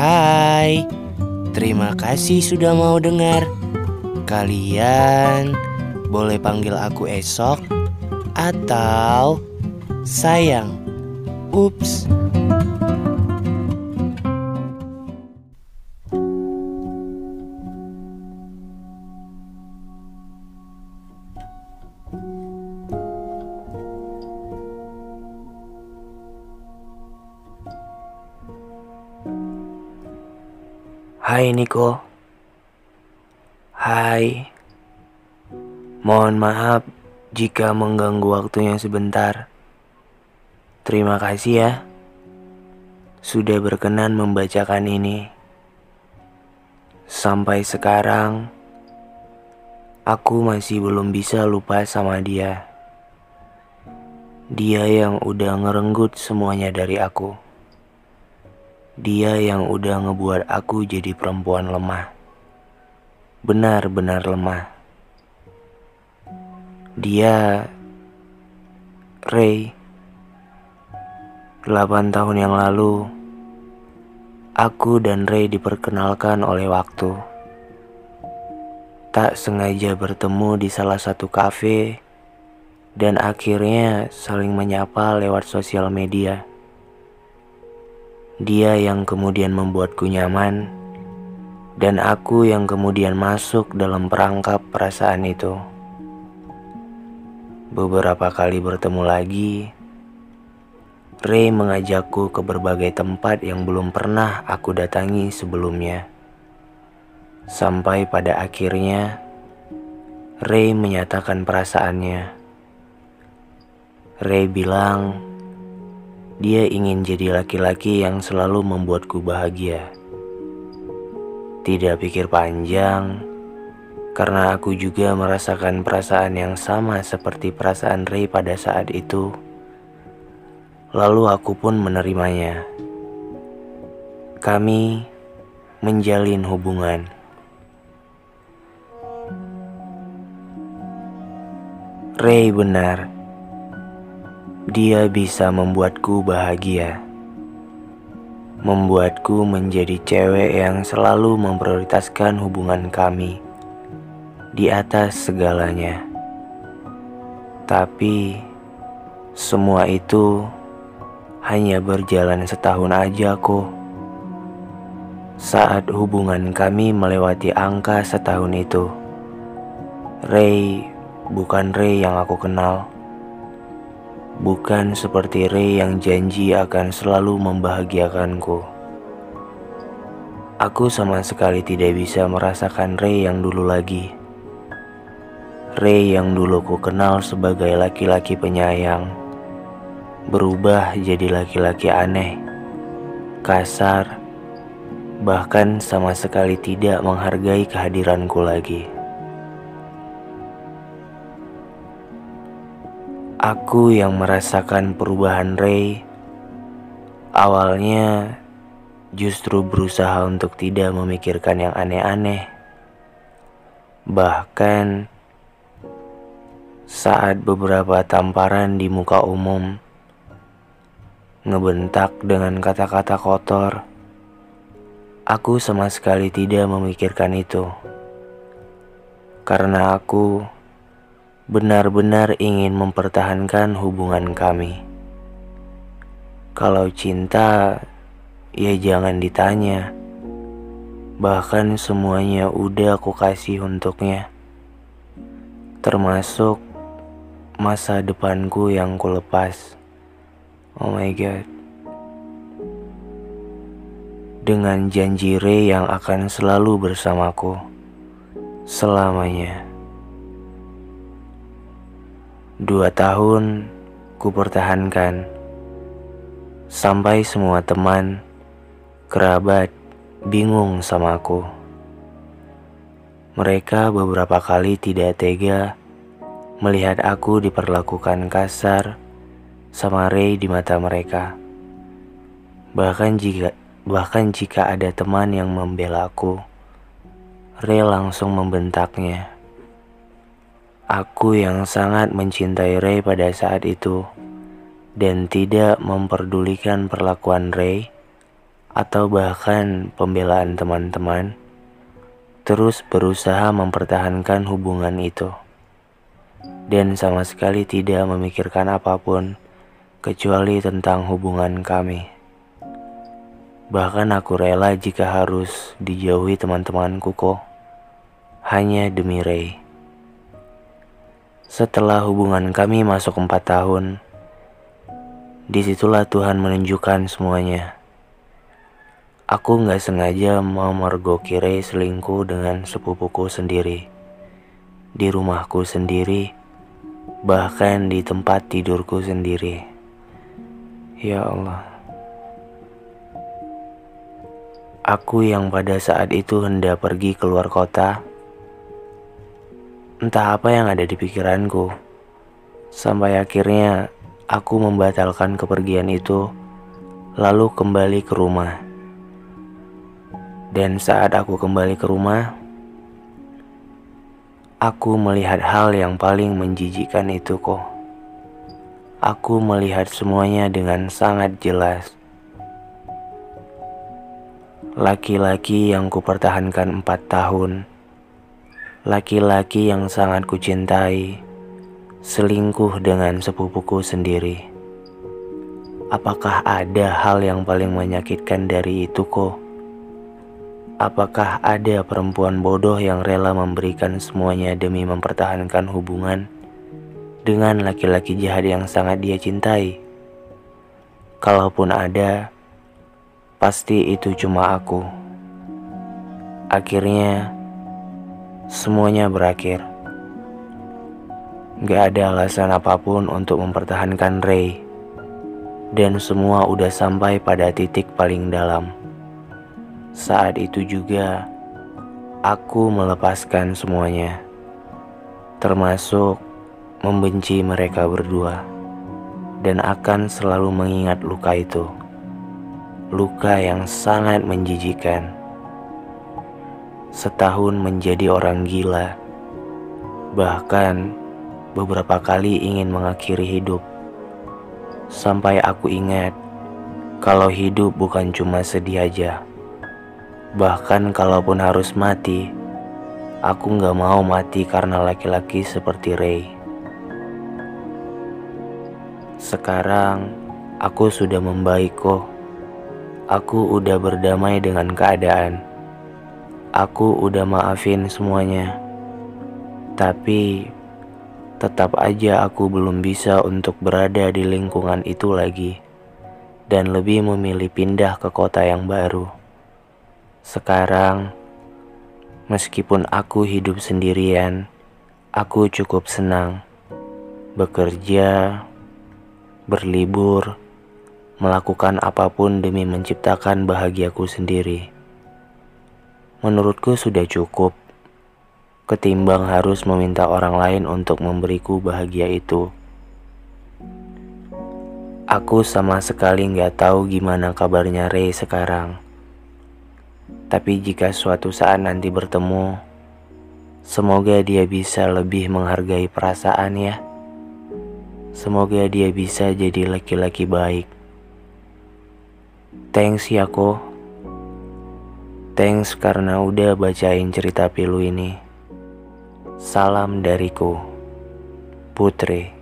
Hai, terima kasih sudah mau dengar. Kalian boleh panggil aku esok atau sayang. Ups. Hai Niko Hai. Mohon maaf jika mengganggu waktunya sebentar. Terima kasih ya Sudah berkenan membacakan ini. Sampai sekarang Aku masih belum bisa lupa sama dia. Dia yang udah ngerenggut semuanya dari aku dia yang udah ngebuat aku jadi perempuan lemah. Benar-benar lemah. Dia Ray 8 tahun yang lalu aku dan Ray diperkenalkan oleh waktu. Tak sengaja bertemu di salah satu kafe dan akhirnya saling menyapa lewat sosial media. Dia yang kemudian membuatku nyaman, dan aku yang kemudian masuk dalam perangkap perasaan itu. Beberapa kali bertemu lagi, Ray mengajakku ke berbagai tempat yang belum pernah aku datangi sebelumnya. Sampai pada akhirnya, Ray menyatakan perasaannya. Ray bilang dia ingin jadi laki-laki yang selalu membuatku bahagia. Tidak pikir panjang, karena aku juga merasakan perasaan yang sama seperti perasaan Ray pada saat itu. Lalu aku pun menerimanya. Kami menjalin hubungan. Ray benar dia bisa membuatku bahagia, membuatku menjadi cewek yang selalu memprioritaskan hubungan kami di atas segalanya. Tapi semua itu hanya berjalan setahun aja kok. Saat hubungan kami melewati angka setahun itu, Ray bukan Ray yang aku kenal bukan seperti Ray yang janji akan selalu membahagiakanku. Aku sama sekali tidak bisa merasakan Ray yang dulu lagi. Ray yang dulu ku kenal sebagai laki-laki penyayang, berubah jadi laki-laki aneh, kasar, bahkan sama sekali tidak menghargai kehadiranku lagi. Aku yang merasakan perubahan Ray awalnya justru berusaha untuk tidak memikirkan yang aneh-aneh. Bahkan saat beberapa tamparan di muka umum ngebentak dengan kata-kata kotor, aku sama sekali tidak memikirkan itu. Karena aku benar-benar ingin mempertahankan hubungan kami. Kalau cinta, ya jangan ditanya. Bahkan semuanya udah aku kasih untuknya. Termasuk masa depanku yang ku lepas. Oh my god. Dengan janji Ray yang akan selalu bersamaku selamanya. Dua tahun ku pertahankan sampai semua teman, kerabat bingung sama aku. Mereka beberapa kali tidak tega melihat aku diperlakukan kasar sama Ray di mata mereka. Bahkan jika bahkan jika ada teman yang membela aku, Ray langsung membentaknya. Aku yang sangat mencintai Ray pada saat itu dan tidak memperdulikan perlakuan Ray, atau bahkan pembelaan teman-teman, terus berusaha mempertahankan hubungan itu, dan sama sekali tidak memikirkan apa pun kecuali tentang hubungan kami. Bahkan aku rela jika harus dijauhi teman-temanku kok, hanya demi Ray. Setelah hubungan kami masuk empat tahun, di situlah Tuhan menunjukkan semuanya. Aku nggak sengaja mau mergoki Ray selingkuh dengan sepupuku sendiri. Di rumahku sendiri, bahkan di tempat tidurku sendiri. Ya Allah. Aku yang pada saat itu hendak pergi keluar kota. Entah apa yang ada di pikiranku. Sampai akhirnya aku membatalkan kepergian itu, lalu kembali ke rumah. Dan saat aku kembali ke rumah, aku melihat hal yang paling menjijikkan itu kok. Aku melihat semuanya dengan sangat jelas. Laki-laki yang kupertahankan empat tahun, laki-laki yang sangat kucintai, selingkuh dengan sepupuku sendiri. Apakah ada hal yang paling menyakitkan dari itu kok? Apakah ada perempuan bodoh yang rela memberikan semuanya demi mempertahankan hubungan dengan laki-laki jahat yang sangat dia cintai? Kalaupun ada, pasti itu cuma aku. Akhirnya, semuanya berakhir. Gak ada alasan apa pun untuk mempertahankan Ray, dan semua udah sampai pada titik paling dalam. Saat itu juga aku melepaskan semuanya, termasuk membenci mereka berdua, dan akan selalu mengingat luka itu. Luka yang sangat menjijikan. Setahun menjadi orang gila, bahkan beberapa kali ingin mengakhiri hidup, sampai aku ingat kalau hidup bukan cuma sedih aja. Bahkan kalaupun harus mati, aku gak mau mati karena laki-laki seperti Ray. Sekarang aku sudah membaik kok. Aku udah berdamai dengan keadaan. Aku udah maafin semuanya. Tapi tetap aja aku belum bisa untuk berada di lingkungan itu lagi dan lebih memilih pindah ke kota yang baru. Sekarang, meskipun aku hidup sendirian, aku cukup senang bekerja, berlibur, melakukan apa pun demi menciptakan bahagiaku sendiri. Menurutku sudah cukup, ketimbang harus meminta orang lain untuk memberiku bahagia itu. Aku sama sekali nggak tahu gimana kabarnya Ray sekarang. Tapi jika suatu saat nanti bertemu, semoga dia bisa lebih menghargai perasaan ya. Semoga dia bisa jadi laki-laki baik. Thanks ya ko. Thanks karena udah bacain cerita pilu ini. Salam dariku, Putri.